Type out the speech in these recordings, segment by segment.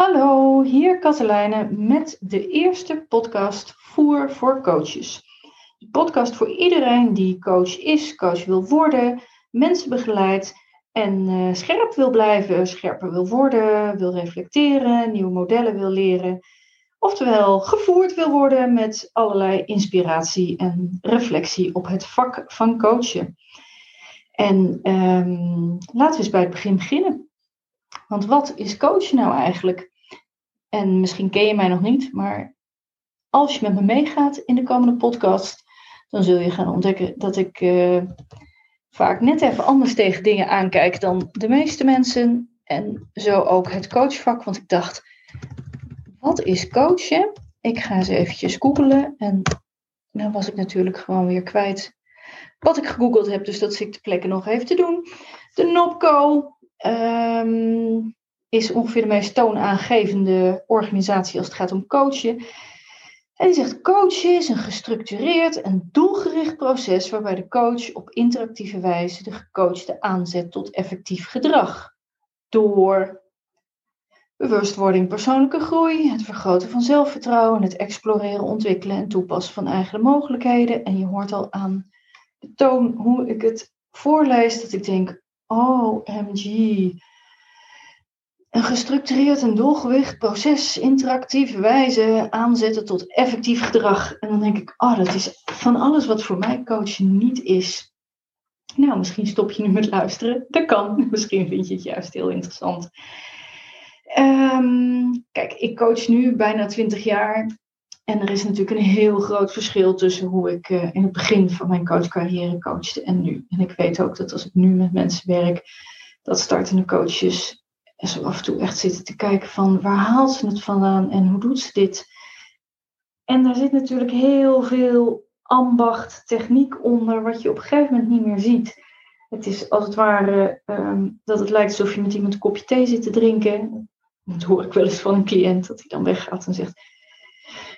Hallo, hier Katelijne met de eerste podcast Voer voor Coaches. De podcast voor iedereen die coach is, coach wil worden, mensen begeleidt en uh, scherp wil blijven, scherper wil worden, wil reflecteren, nieuwe modellen wil leren. Oftewel gevoerd wil worden met allerlei inspiratie en reflectie op het vak van coachen. En um, laten we eens bij het begin beginnen. Want wat is coachen nou eigenlijk? En misschien ken je mij nog niet, maar als je met me meegaat in de komende podcast, dan zul je gaan ontdekken dat ik uh, vaak net even anders tegen dingen aankijk dan de meeste mensen. En zo ook het coachvak, want ik dacht, wat is coachen? Ik ga eens eventjes googelen en dan was ik natuurlijk gewoon weer kwijt wat ik gegoogeld heb. Dus dat zit ik de plekken nog even te doen. De NOPCO, um, is ongeveer de meest toonaangevende organisatie als het gaat om coachen. En die zegt: coachen is een gestructureerd en doelgericht proces waarbij de coach op interactieve wijze de gecoachte aanzet tot effectief gedrag. Door bewustwording, persoonlijke groei, het vergroten van zelfvertrouwen, het exploreren, ontwikkelen en toepassen van eigen mogelijkheden. En je hoort al aan de toon hoe ik het voorlees dat ik denk: oh, MG een gestructureerd en doelgewicht proces, interactieve wijze aanzetten tot effectief gedrag. En dan denk ik, oh, dat is van alles wat voor mij coachen niet is. Nou, misschien stop je nu met luisteren. Dat kan. Misschien vind je het juist heel interessant. Ehm, kijk, ik coach nu bijna 20 jaar. En er is natuurlijk een heel groot verschil tussen hoe ik uh, in het begin van mijn coachcarrière coachte en nu. En ik weet ook dat als ik nu met mensen werk, dat startende coaches en zo af en toe echt zitten te kijken van waar haalt ze het vandaan en hoe doet ze dit? En daar zit natuurlijk heel veel ambacht, techniek onder, wat je op een gegeven moment niet meer ziet. Het is als het ware um, dat het lijkt alsof je met iemand een kopje thee zit te drinken. Dat hoor ik wel eens van een cliënt, dat hij dan weggaat en zegt...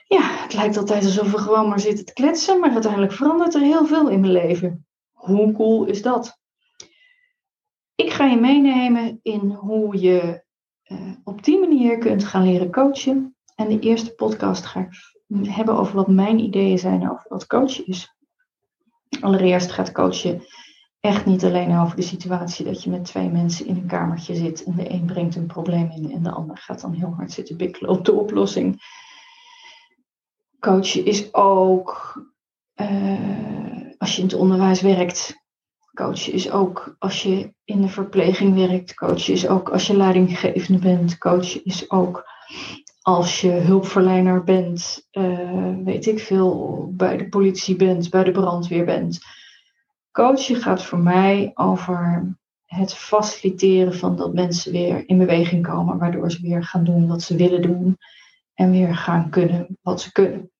Ja, het lijkt altijd alsof we gewoon maar zitten te kletsen, maar uiteindelijk verandert er heel veel in mijn leven. Hoe cool is dat? Ik ga je meenemen in hoe je uh, op die manier kunt gaan leren coachen. En de eerste podcast ga ik hebben over wat mijn ideeën zijn over wat coachen is. Allereerst gaat coachen echt niet alleen over de situatie dat je met twee mensen in een kamertje zit en de een brengt een probleem in en de ander gaat dan heel hard zitten bikkelen op de oplossing. Coachen is ook uh, als je in het onderwijs werkt, Coachen is ook als je in de verpleging werkt. Coachen is ook als je leidinggevende bent. Coachen is ook als je hulpverlener bent. Uh, weet ik veel, bij de politie bent, bij de brandweer bent. Coachen gaat voor mij over het faciliteren van dat mensen weer in beweging komen, waardoor ze weer gaan doen wat ze willen doen en weer gaan kunnen wat ze kunnen.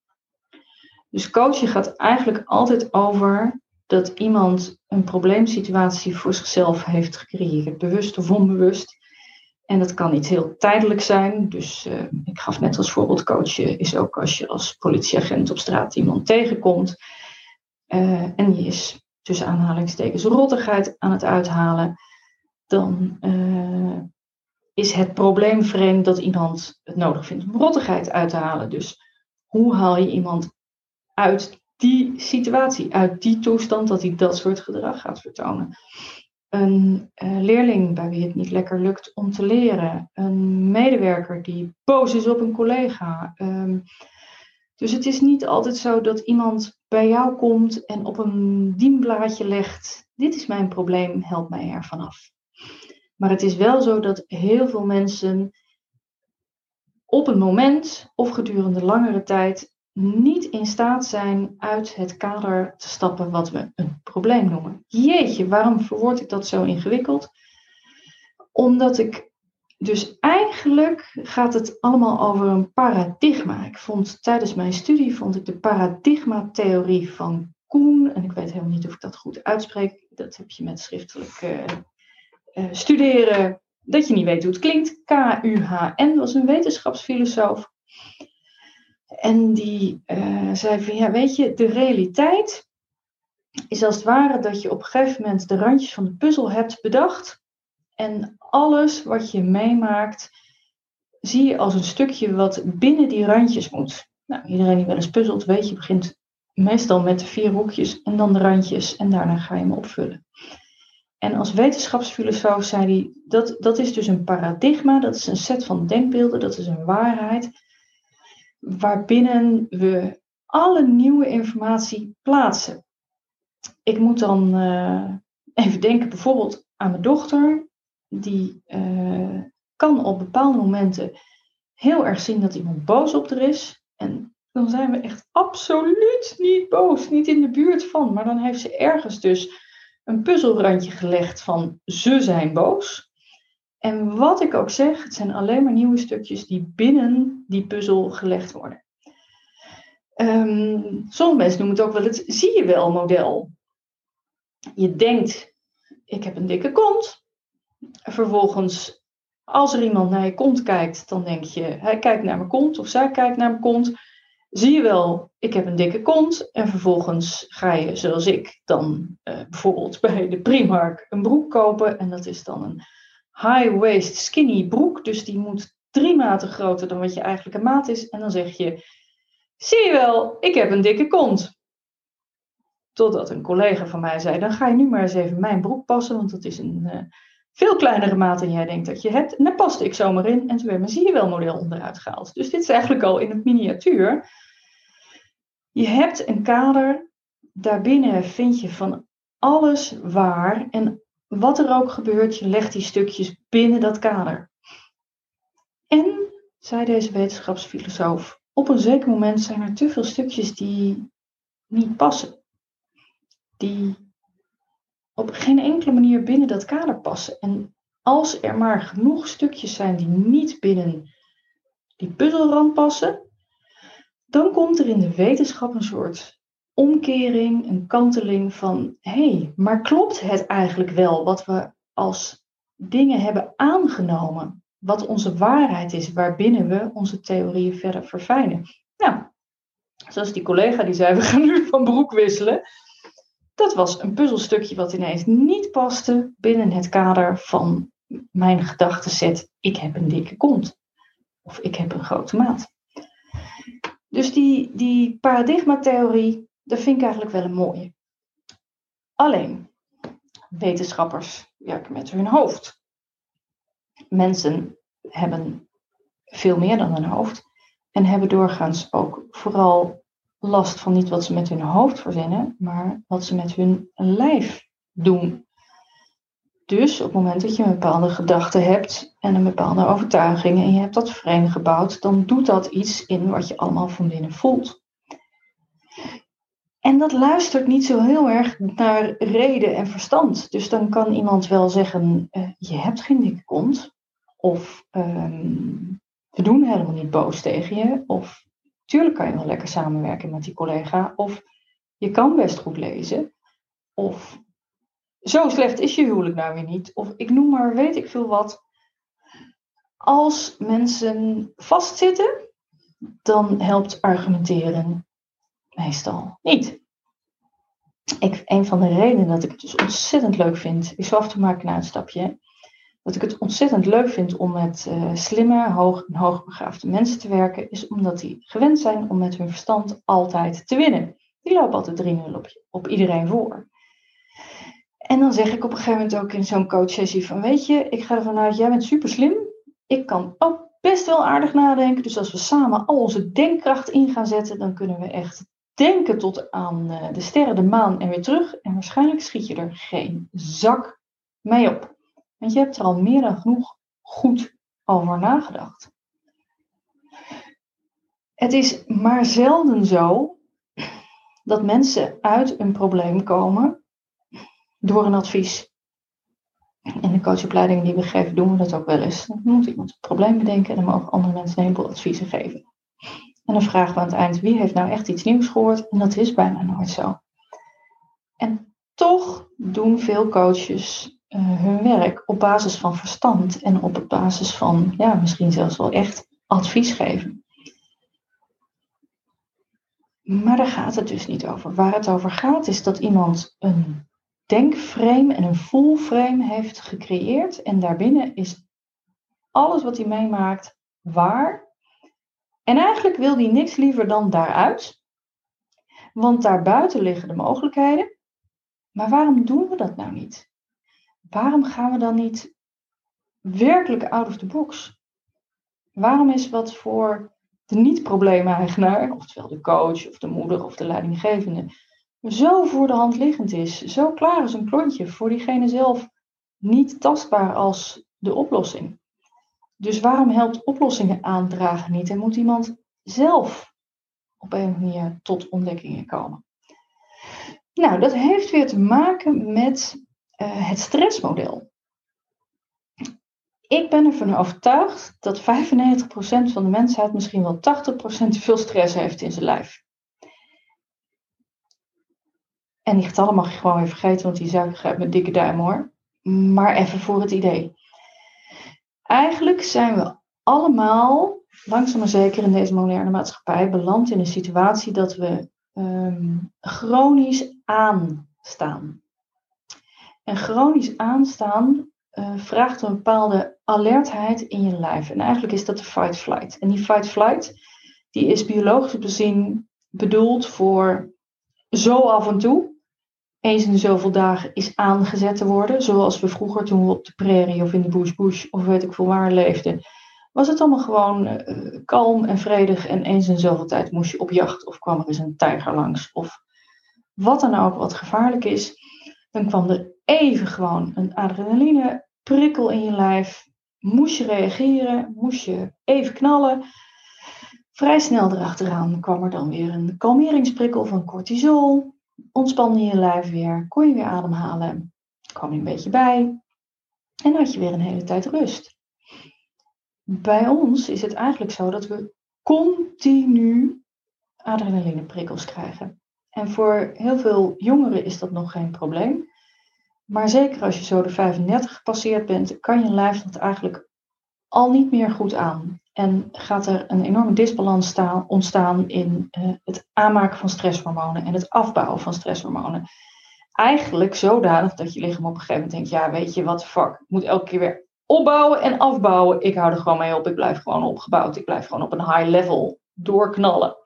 Dus coachen gaat eigenlijk altijd over dat iemand een probleemsituatie voor zichzelf heeft gecreëerd, bewust of onbewust. En dat kan niet heel tijdelijk zijn. Dus uh, ik gaf net als voorbeeld coachen is ook als je als politieagent op straat iemand tegenkomt. Uh, en die is tussen aanhalingstekens rottigheid aan het uithalen. Dan uh, is het probleem vreemd dat iemand het nodig vindt om rottigheid uit te halen. Dus hoe haal je iemand uit die situatie, uit die toestand dat hij dat soort gedrag gaat vertonen. Een uh, leerling bij wie het niet lekker lukt om te leren. Een medewerker die boos is op een collega. Um, dus het is niet altijd zo dat iemand bij jou komt en op een dienblaadje legt: Dit is mijn probleem, help mij ervan af. Maar het is wel zo dat heel veel mensen op een moment of gedurende langere tijd niet in staat zijn uit het kader te stappen wat we een probleem noemen. Jeetje, waarom verwoord ik dat zo ingewikkeld? Omdat ik dus eigenlijk gaat het allemaal over een paradigma. Ik vond tijdens mijn studie vond ik de paradigmatheorie van Koen, en ik weet helemaal niet of ik dat goed uitspreek. Dat heb je met schriftelijk uh, uh, studeren, dat je niet weet hoe het klinkt. K-U-H-N was een wetenschapsfilosoof. En die uh, zei van ja, weet je, de realiteit is als het ware dat je op een gegeven moment de randjes van de puzzel hebt bedacht. En alles wat je meemaakt zie je als een stukje wat binnen die randjes moet. Nou, iedereen die wel eens puzzelt, weet je, begint meestal met de vier hoekjes en dan de randjes en daarna ga je hem opvullen. En als wetenschapsfilosoof zei hij, dat, dat is dus een paradigma, dat is een set van denkbeelden, dat is een waarheid, waarbinnen we alle nieuwe informatie plaatsen. Ik moet dan uh, even denken bijvoorbeeld aan mijn dochter, die uh, kan op bepaalde momenten heel erg zien dat iemand boos op er is. En dan zijn we echt absoluut niet boos, niet in de buurt van. Maar dan heeft ze ergens dus een puzzelrandje gelegd van ze zijn boos. En wat ik ook zeg, het zijn alleen maar nieuwe stukjes die binnen die puzzel gelegd worden. Um, sommige mensen noemen het ook wel het zie je wel model. Je denkt, ik heb een dikke kont. Vervolgens, als er iemand naar je kont kijkt, dan denk je, hij kijkt naar mijn kont of zij kijkt naar mijn kont zie je wel, ik heb een dikke kont. En vervolgens ga je, zoals ik, dan uh, bijvoorbeeld bij de Primark een broek kopen. En dat is dan een high-waist skinny broek. Dus die moet drie maten groter dan wat je eigenlijke maat is. En dan zeg je, zie je wel, ik heb een dikke kont. Totdat een collega van mij zei, dan ga je nu maar eens even mijn broek passen. Want dat is een uh, veel kleinere maat dan jij denkt dat je hebt. En daar paste ik zomaar in. En toen werd mijn zie je wel model onderuit gehaald. Dus dit is eigenlijk al in het miniatuur. Je hebt een kader, daarbinnen vind je van alles waar en wat er ook gebeurt, je legt die stukjes binnen dat kader. En, zei deze wetenschapsfilosoof, op een zeker moment zijn er te veel stukjes die niet passen. Die op geen enkele manier binnen dat kader passen. En als er maar genoeg stukjes zijn die niet binnen die puzzelrand passen, dan komt er in de wetenschap een soort omkering, een kanteling van hé, hey, maar klopt het eigenlijk wel wat we als dingen hebben aangenomen? Wat onze waarheid is, waarbinnen we onze theorieën verder verfijnen? Nou, zoals die collega die zei, we gaan nu van broek wisselen. Dat was een puzzelstukje wat ineens niet paste binnen het kader van mijn gedachtenset. Ik heb een dikke kont. Of ik heb een grote maat. Dus die, die paradigmatheorie, dat vind ik eigenlijk wel een mooie. Alleen, wetenschappers werken met hun hoofd. Mensen hebben veel meer dan een hoofd en hebben doorgaans ook vooral last van niet wat ze met hun hoofd verzinnen, maar wat ze met hun lijf doen. Dus op het moment dat je een bepaalde gedachte hebt en een bepaalde overtuiging en je hebt dat frame gebouwd, dan doet dat iets in wat je allemaal van binnen voelt. En dat luistert niet zo heel erg naar reden en verstand. Dus dan kan iemand wel zeggen, uh, je hebt geen dikke kont. Of ehm, we doen helemaal niet boos tegen je. Of tuurlijk kan je wel lekker samenwerken met die collega. Of je kan best goed lezen. Of zo slecht is je huwelijk nou weer niet. Of ik noem maar weet ik veel wat. Als mensen vastzitten, dan helpt argumenteren meestal niet. Ik, een van de redenen dat ik het dus ontzettend leuk vind, ik zal af toe maken een uitstapje, dat ik het ontzettend leuk vind om met uh, slimme, hoog en hoogbegaafde mensen te werken, is omdat die gewend zijn om met hun verstand altijd te winnen. Die lopen altijd 3-0 op, op iedereen voor. En dan zeg ik op een gegeven moment ook in zo'n coachsessie van, weet je, ik ga ervan uit, jij bent super slim. Ik kan ook best wel aardig nadenken. Dus als we samen al onze denkkracht in gaan zetten, dan kunnen we echt denken tot aan eh, de sterren, de maan en weer terug. En waarschijnlijk schiet je er geen zak mee op. Want je hebt er al meer dan genoeg goed over nagedacht. Het is maar zelden zo dat mensen uit een probleem komen door een advies. In de coachopleiding die we geven, doen we dat ook wel eens. Dan moet iemand een probleem bedenken en dan mogen andere mensen een heleboel adviezen geven. En dan vragen we aan het eind, wie heeft nou echt iets nieuws gehoord? En dat is bijna nooit zo. En toch doen veel coaches uh, hun werk op basis van verstand en op basis van, ja, misschien zelfs wel echt advies geven. Maar daar gaat het dus niet over. Waar het over gaat is dat iemand een denkframe en een full frame heeft gecreëerd. En daarbinnen is alles wat hij meemaakt waar. En eigenlijk wil hij niks liever dan daaruit. Want daarbuiten liggen de mogelijkheden. Maar waarom doen we dat nou niet? Waarom gaan we dan niet werkelijk out of the box? Waarom is wat voor de niet-probleemeigenaar, oftewel de coach of de moeder of de leidinggevende, zo voor de hand liggend is, zo klaar als een klontje, voor diegene zelf niet tastbaar als de oplossing? Dus waarom helpt oplossingen aandragen niet en moet iemand zelf op een manier tot ontdekkingen komen? Nou, dat heeft weer te maken met uh, het stressmodel. Ik ben ervan overtuigd dat 95% van de mensheid misschien wel 80% te veel stress heeft in zijn lijf. En die getallen mag je gewoon weer vergeten, want die zou ik met dikke duim hoor. Maar even voor het idee. Eigenlijk zijn we allemaal, langzaam maar zeker in deze moderne maatschappij, beland in een situatie dat we um, chronisch aanstaan. En chronisch aanstaan uh, vraagt een bepaalde alertheid in je lijf. En eigenlijk is dat de fight-flight. En die fight-flight, die is biologisch bezien bedoeld voor zo af en toe, eens in zoveel dagen, is aangezet te worden. Zoals we vroeger toen we op de prairie of in de bush bush of weet ik veel waar leefden. Was het allemaal gewoon uh, kalm en vredig en eens in zoveel tijd moest je op jacht of kwam er eens een tijger langs of wat dan ook wat gevaarlijk is. Dan kwam er even gewoon een adrenaline prikkel in je lijf. Moest je reageren, moest je even knallen. Vrij snel erachteraan kwam er dan weer een kalmeringsprikkel van cortisol. Ontspande je lijf weer, kon je weer ademhalen, kwam je een beetje bij. En had je weer een hele tijd rust. Bij ons is het eigenlijk zo dat we continu adrenalineprikkels krijgen. En voor heel veel jongeren is dat nog geen probleem. Maar zeker als je zo de 35 gepasseerd bent, kan je lijf dat eigenlijk al niet meer goed aan. En gaat er een enorme disbalans staan, ontstaan in uh, het aanmaken van stresshormonen en het afbouwen van stresshormonen. Eigenlijk zodanig dat je lichaam op een gegeven moment denkt, ja weet je wat fuck, ik moet elke keer weer opbouwen en afbouwen. Ik hou er gewoon mee op, ik blijf gewoon opgebouwd, ik blijf gewoon op een high level doorknallen.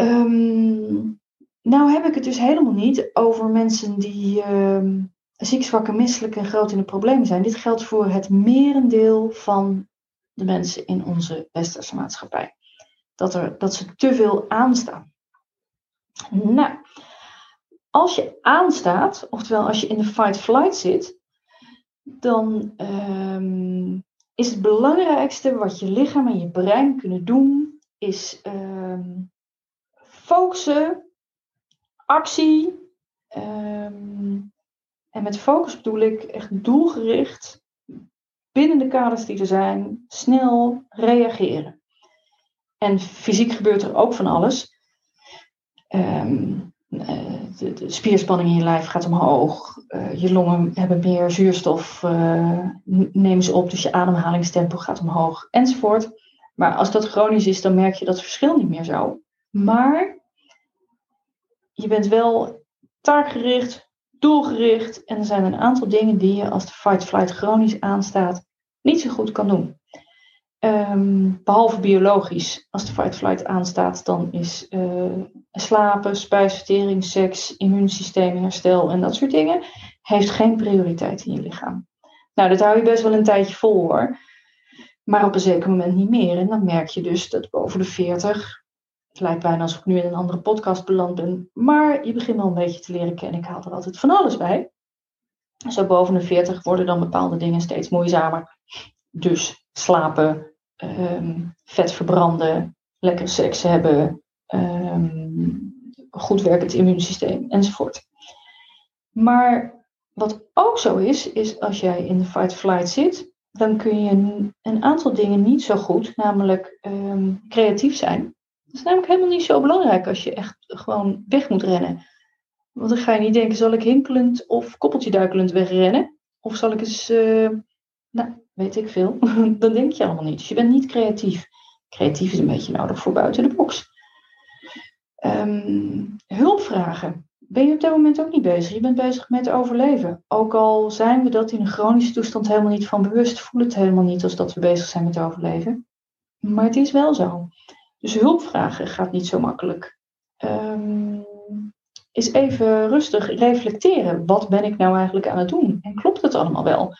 Um, nou heb ik het dus helemaal niet over mensen die uh, ziek, zwak misselijk en groot in de problemen zijn. Dit geldt voor het merendeel van de mensen in onze westerse maatschappij. Dat, er, dat ze te veel aanstaan. Nou, als je aanstaat, oftewel als je in de fight-flight zit, dan um, is het belangrijkste wat je lichaam en je brein kunnen doen, is um, focussen actie. Ehm, en met focus bedoel ik echt doelgericht binnen de kaders die er zijn, snel reageren. En fysiek gebeurt er ook van alles. Ehm, eh, de, de, spierspanning in je lijf gaat omhoog. Uh, je longen hebben meer zuurstof, uh, nemen ze op, dus je ademhalingstempo gaat omhoog, enzovoort. Maar als dat chronisch is, dan merk je dat verschil niet meer zo. Maar je bent wel taakgericht, doelgericht. En er zijn een aantal dingen die je als de fight-flight chronisch aanstaat niet zo goed kan doen. Ehm, behalve biologisch, als de fight-flight aanstaat, dan is uh, slapen, spijsvertering, seks, immuunsysteem, herstel en dat soort dingen, heeft geen prioriteit in je lichaam. Nou, dat hou je best wel een tijdje vol hoor. Maar op een zeker moment niet meer. En dan merk je dus dat boven de 40 het lijkt bijna alsof ik nu in een andere podcast beland ben. Maar je begint al een beetje te leren kennen. Ik haal er altijd van alles bij. Zo boven de 40 worden dan bepaalde dingen steeds moeizamer. Dus slapen, um, vet verbranden, lekker seks hebben, um, goed werkend immuunsysteem enzovoort. Maar wat ook zo is, is als jij in de fight-flight zit, dan kun je een aantal dingen niet zo goed, namelijk um, creatief zijn. Is namelijk helemaal niet zo belangrijk als je echt gewoon weg moet rennen. Want dan ga je niet denken, zal ik hinkelend of koppeltje duikelend wegrennen? Of zal ik eens, uh, nou, weet ik veel. dan denk je allemaal niet. Dus je bent niet creatief. Creatief is een beetje nodig voor buiten de box. Um, hulp vragen. ben je op dat moment ook niet bezig. Je bent bezig met overleven. Ook al zijn we dat in een chronische toestand helemaal niet van bewust, voelen het helemaal niet als dat we bezig zijn met overleven. Maar het is wel zo. Dus hulp vragen gaat niet zo makkelijk. Um, is even rustig reflecteren. Wat ben ik nou eigenlijk aan het doen? En klopt het allemaal wel?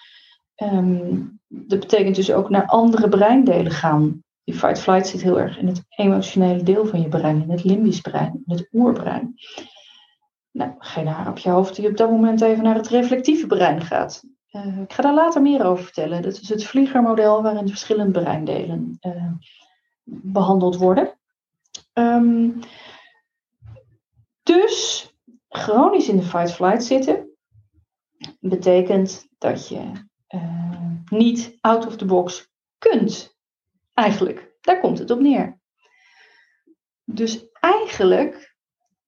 Um, dat betekent dus ook naar andere breindelen gaan. Die fight-flight zit heel erg in het emotionele deel van je brein, in het limbisch brein, in het oerbrein. Nou, geen haar op je hoofd die op dat moment even naar het reflectieve brein gaat. Uh, ik ga daar later meer over vertellen. Dat is het vliegermodel waarin verschillende breindelen uh, behandeld worden. Um, dus chronisch in de fight-flight zitten betekent dat je uh, niet out of the box kunt. Eigenlijk, daar komt het op neer. Dus eigenlijk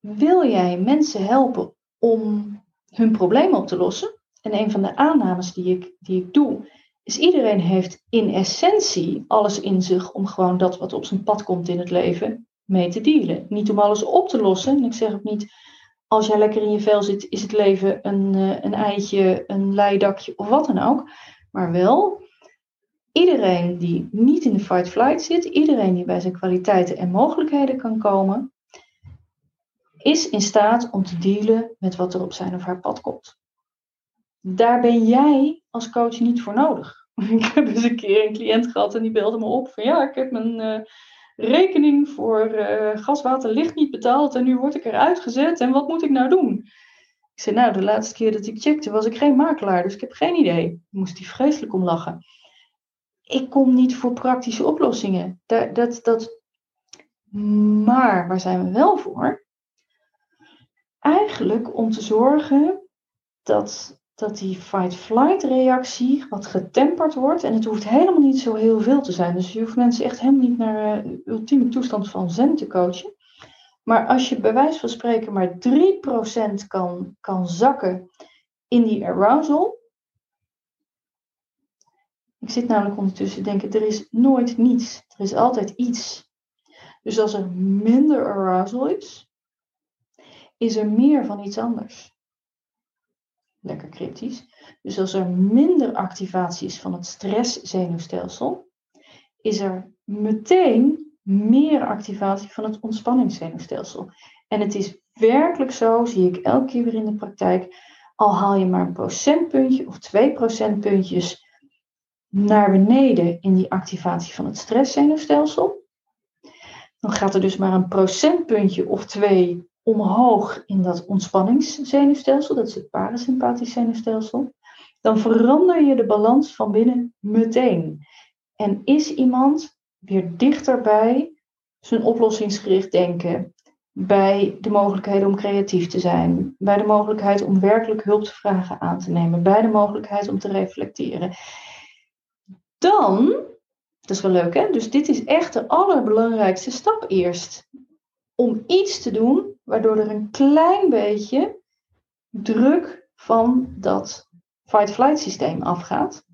wil jij mensen helpen om hun probleem op te lossen. En een van de aannames die ik, die ik doe, is iedereen heeft in essentie alles in zich om gewoon dat wat op zijn pad komt in het leven mee te dealen. Niet om alles op te lossen. En ik zeg ook niet, als jij lekker in je vel zit, is het leven een, eh, een eitje, een leidakje of wat dan ook. Maar wel, iedereen die niet in de fight-flight zit, iedereen die bij zijn kwaliteiten en mogelijkheden kan komen, is in staat om te dealen met wat er op zijn of haar pad komt. Daar ben jij als coach niet voor nodig. Ik heb eens een keer een cliënt gehad en die belde me op van ja, ik heb mijn uh, rekening voor uh, gas, water, licht niet betaald en nu word ik eruit gezet en wat moet ik nou doen? Ik zei nou, de laatste keer dat ik checkte was ik geen makelaar, dus ik heb geen idee. Moest hij vreselijk om lachen. Ik kom niet voor praktische oplossingen. Dat, dat, dat... Maar waar zijn we wel voor? Eigenlijk om te zorgen dat dat die fight-flight reactie wat getemperd wordt. En het hoeft helemaal niet zo heel veel te zijn. Dus je hoeft mensen echt helemaal niet naar de uh, ultieme toestand van zen te coachen. Maar als je bij wijze van spreken maar 3% kan, kan zakken in die arousal. Ik zit namelijk ondertussen te denken, er is nooit niets. Er is altijd iets. Dus als er minder arousal is, is er meer van iets anders lekker cryptisch. Dus als er minder activatie is van het stresszenuwstelsel, is er meteen meer activatie van het ontspanningszenuwstelsel. En het is werkelijk zo, zie ik elke keer weer in de praktijk, al haal je maar een procentpuntje of twee procentpuntjes naar beneden in die activatie van het stresszenuwstelsel, dan gaat er dus maar een procentpuntje of twee omhoog in dat ontspanningszenuwstelsel, dat is het parasympathisch zenuwstelsel, dan verander je de balans van binnen meteen. En is iemand weer dichter bij zijn oplossingsgericht denken, bij de mogelijkheid om creatief te zijn, bij de mogelijkheid om werkelijk hulp te vragen aan te nemen, bij de mogelijkheid om te reflecteren. Dan, dat is wel leuk hè, dus dit is echt de allerbelangrijkste stap eerst. Om iets te doen waardoor er een klein beetje druk van dat fight-flight systeem afgaat.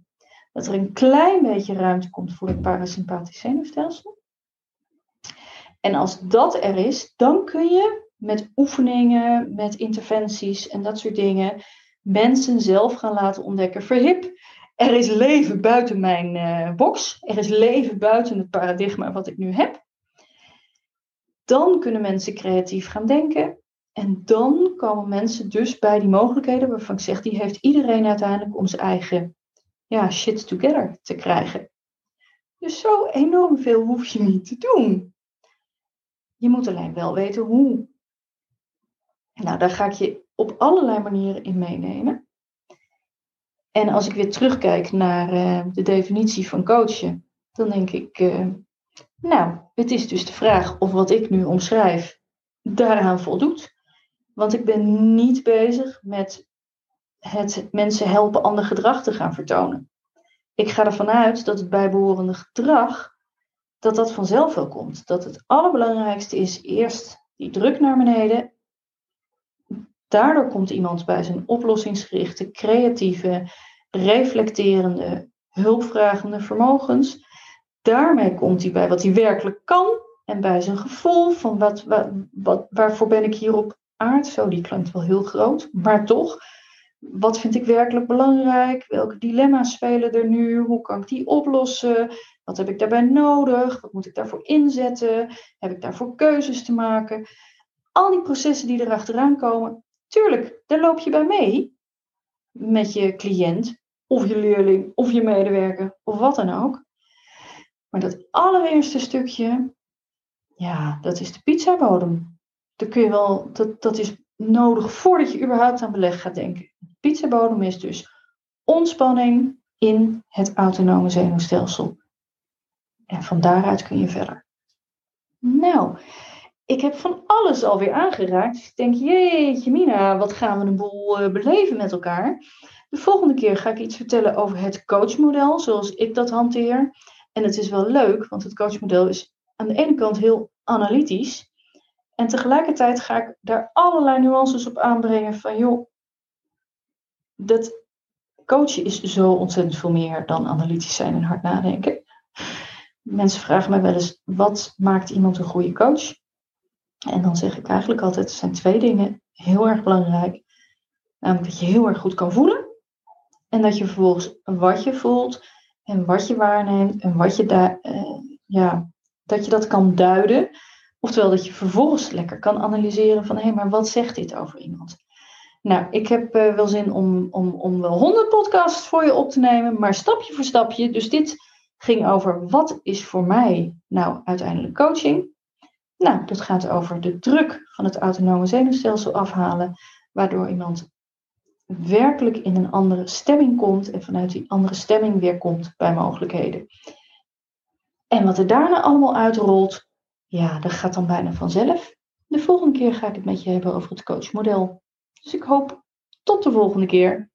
Dat er een klein beetje ruimte komt voor het parasympathisch zenuwstelsel. En als dat er is, dan kun je met oefeningen, met interventies en dat soort dingen mensen zelf gaan laten ontdekken. Verhip, er is leven buiten mijn uh, box. Er is leven buiten het paradigma wat ik nu heb. Dan kunnen mensen creatief gaan denken. En dan komen mensen dus bij die mogelijkheden waarvan ik zeg, die heeft iedereen uiteindelijk om zijn eigen ja, shit together te krijgen. Dus zo enorm veel hoef je niet te doen. Je moet alleen wel weten hoe. Nou, daar ga ik je op allerlei manieren in meenemen. En als ik weer terugkijk naar uh, de definitie van coachen, dan denk ik, uh, nou, het is dus de vraag of wat ik nu omschrijf daaraan voldoet. Want ik ben niet bezig met het mensen helpen ander gedrag te gaan vertonen. Ik ga ervan uit dat het bijbehorende gedrag, dat dat vanzelf wel komt. Dat het allerbelangrijkste is eerst die druk naar beneden. Daardoor komt iemand bij zijn oplossingsgerichte, creatieve, reflecterende, hulpvragende vermogens. Daarmee komt hij bij wat hij werkelijk kan en bij zijn gevoel van wat, wat, waarvoor ben ik hier op aard. Zo, die klinkt wel heel groot, maar toch. Wat vind ik werkelijk belangrijk? Welke dilemma's spelen er nu? Hoe kan ik die oplossen? Wat heb ik daarbij nodig? Wat moet ik daarvoor inzetten? Heb ik daarvoor keuzes te maken? Al die processen die erachteraan komen, tuurlijk, daar loop je bij mee met je cliënt of je leerling of je medewerker of wat dan ook. Maar dat allereerste stukje, ja, dat is de pizzabodem. Dat, kun je wel, dat, dat is nodig voordat je überhaupt aan beleg gaat denken. De pizzabodem is dus ontspanning in het autonome zenuwstelsel. En van daaruit kun je verder. Nou, ik heb van alles alweer aangeraakt. Dus ik denk, jeetje Mina, wat gaan we een boel eh, beleven met elkaar. De volgende keer ga ik iets vertellen over het coachmodel, zoals ik dat hanteer. En het is wel leuk, want het coachmodel is aan de ene kant heel analytisch. En tegelijkertijd ga ik daar allerlei nuances op aanbrengen van, joh, dat coachen is zo ontzettend veel meer dan analytisch zijn en hard nadenken. Mensen vragen mij wel eens, wat maakt iemand een goede coach? En dan zeg ik eigenlijk altijd, er zijn twee dingen heel erg belangrijk. Namelijk dat je heel erg goed kan voelen. En dat je vervolgens wat je voelt en wat je waarneemt en wat je daar, uh, ja, dat je dat kan duiden. Oftewel dat je vervolgens lekker kan analyseren van hé, hey, maar wat zegt dit over iemand? Nou, ik heb uh, wel zin om, om, om wel honderd podcasts voor je op te nemen, maar stapje voor stapje. Dus dit ging over wat is voor mij nou uiteindelijk coaching? Nou, dat gaat over de druk van het autonome zenuwstelsel afhalen, waardoor iemand werkelijk in een andere stemming komt en vanuit die andere stemming weer komt bij mogelijkheden. En wat er daarna allemaal uitrolt, ja, dat gaat dan bijna vanzelf. De volgende keer ga ik het met je hebben over het coachmodel. Dus ik hoop tot de volgende keer.